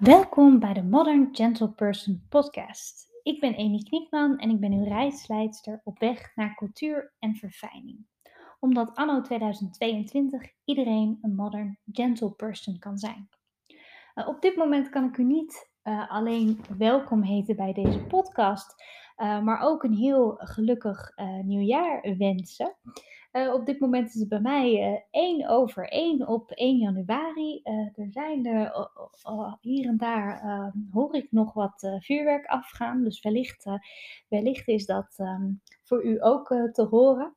Welkom bij de Modern Gentle Person podcast. Ik ben Amy Kniekman en ik ben uw reisleidster op weg naar cultuur en verfijning. Omdat anno 2022 iedereen een modern gentle person kan zijn. Uh, op dit moment kan ik u niet uh, alleen welkom heten bij deze podcast, uh, maar ook een heel gelukkig nieuwjaar wensen. Uh, op dit moment is het bij mij uh, 1 over 1 op 1 januari. Uh, er zijn er hier en daar ehm, hoor ik nog wat vuurwerk afgaan. Dus wellicht, wellicht is dat um, voor u ook te horen.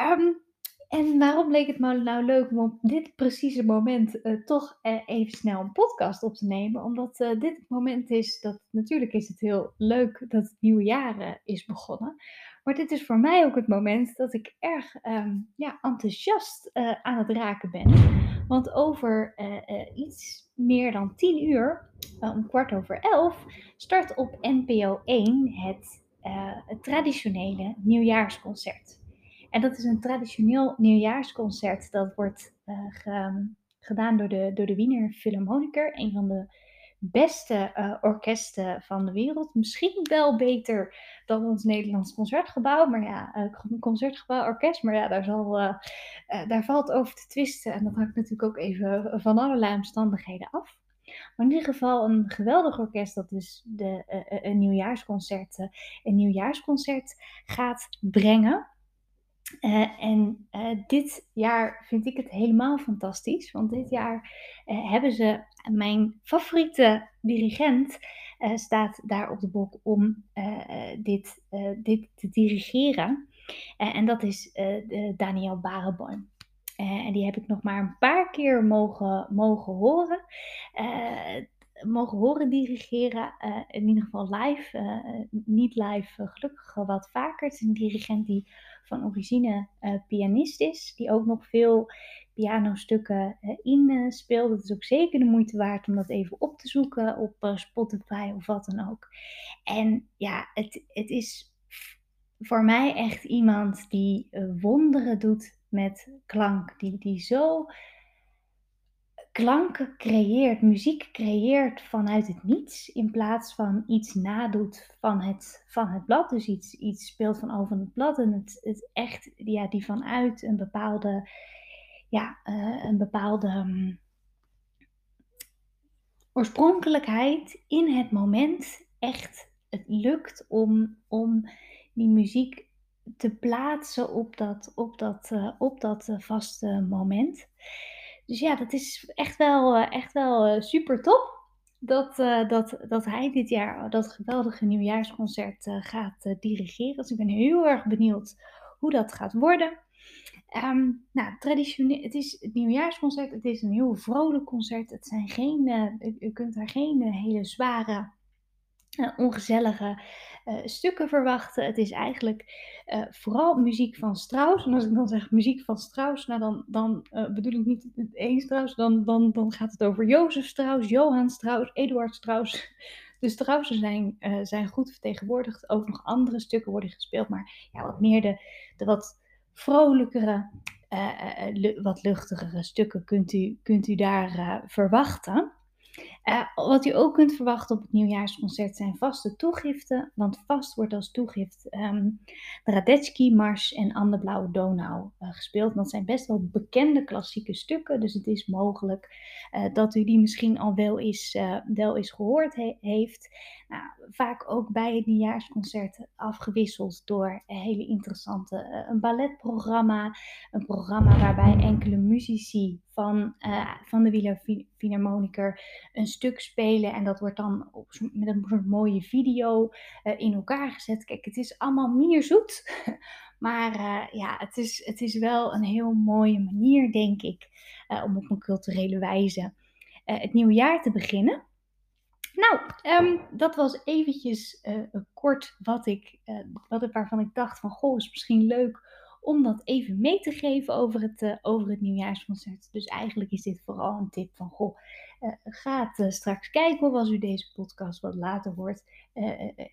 Um, en waarom leek het me nou leuk om op dit precieze moment toch even snel een podcast op te nemen? Omdat dit het moment is dat natuurlijk is het heel leuk dat het nieuwe jaar is begonnen. Maar dit is voor mij ook het moment dat ik erg um, ja, enthousiast uh, aan het raken ben. Want over uh, uh, iets meer dan 10 uur, om kwart over 11, start op NPO 1 het, het traditionele nieuwjaarsconcert. En dat is een traditioneel nieuwjaarsconcert dat wordt ge, gedaan door de, door de Wiener Philharmoniker, een van de beste uh, orkesten van de wereld. Misschien wel beter dan ons Nederlands Concertgebouw. Maar ja, uh, Concertgebouw Orkest. Maar ja, daar, zal, uh, daar valt over te twisten. En dat hangt natuurlijk ook even van allerlei omstandigheden af. Maar in ieder geval een geweldig orkest dat dus de, een nieuwjaarsconcert, een nieuwjaarsconcert gaat brengen. Uh, en uh, dit jaar vind ik het helemaal fantastisch, want dit jaar uh, hebben ze mijn favoriete dirigent staat daar op de bok om dit, dit te dirigeren. en dat is Daniel Barenboim. en die heb ik nog maar een paar keer mogen, mogen horen mogen horen dirigeren. In ieder geval live. Niet live, gelukkig wat vaker. Het is een dirigent die van origine pianist is. Die ook nog veel pianostukken in speelt. Dat is ook zeker de moeite waard om dat even op te zoeken op Spotify of wat dan ook. En ja, het, het is voor mij echt iemand die wonderen doet met klank. Die, die zo klanken creëert, muziek creëert vanuit het niets, in plaats van iets nadoet van het, van het blad. Dus iets, iets speelt van over het blad en het, het echt, ja, die vanuit een bepaalde, ja, uh, een bepaalde um, oorspronkelijkheid in het moment echt het lukt om, om die muziek te plaatsen op dat, op dat, uh, op dat uh, vaste moment. Dus ja, dat is echt wel, eh, echt wel eh, super top. Dat, uh, dat, dat hij dit jaar dat geweldige nieuwjaarsconcert gaat dirigeren. Dus ik ben heel erg benieuwd hoe dat gaat worden. Um, nou, traditioneel, het is het nieuwjaarsconcert. Het is een heel vrolijk concert. Het zijn geen, u kunt daar geen hele zware uh, ongezellige uh, stukken verwachten. Het is eigenlijk uh, vooral muziek van Strauss. En als ik dan zeg muziek van Strauss, nou dan, bedoel ik niet het één Strauss, dan, dan, dan gaat het over Jozef Strauss, Johann Strauss, Eduard Strauss. De Straussen zijn, zijn goed vertegenwoordigd. Ook nog andere stukken worden gespeeld, maar ja, wat meer de, de wat vrolijkere, wat luchtigere stukken kunt u, kunt u daar verwachten. Uh, wat u ook kunt verwachten op het nieuwjaarsconcert zijn vaste toegiften. Want vast wordt als toegift um, de Radetzky-mars en Anne Blauwe Donau uh, gespeeld. Dat zijn best wel bekende klassieke stukken. Dus het is mogelijk uh, dat u die misschien al wel eens, wel eens gehoord he heeft. Nou, vaak ook bij het nieuwjaarsconcert afgewisseld door hele interessante een balletprogramma. Een programma waarbij enkele muzici van, van de Wieler Philharmoniker een stuk spelen en dat wordt dan op, met een soort mooie video uh, in elkaar gezet. Kijk, het is allemaal mierzoet, maar uh, ja, het is, het is wel een heel mooie manier, denk ik, uh, om op een culturele wijze het nieuwe jaar te beginnen. Nou, um, dat was eventjes kort wat ik, wat, waarvan ik dacht van, goh, is misschien leuk om dat even mee te geven over het, over het nieuwjaarsconcert. Dus eigenlijk is dit vooral een tip van, goh, uh, ga uh, straks kijken als u deze podcast wat later hoort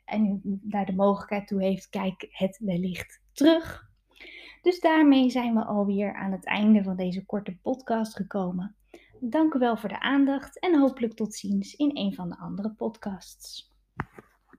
en u daar de mogelijkheid toe heeft, kijk het wellicht terug. Dus daarmee zijn we alweer aan het einde van deze korte podcast gekomen. Dank u wel voor de aandacht en hopelijk tot ziens in een van de andere podcasts.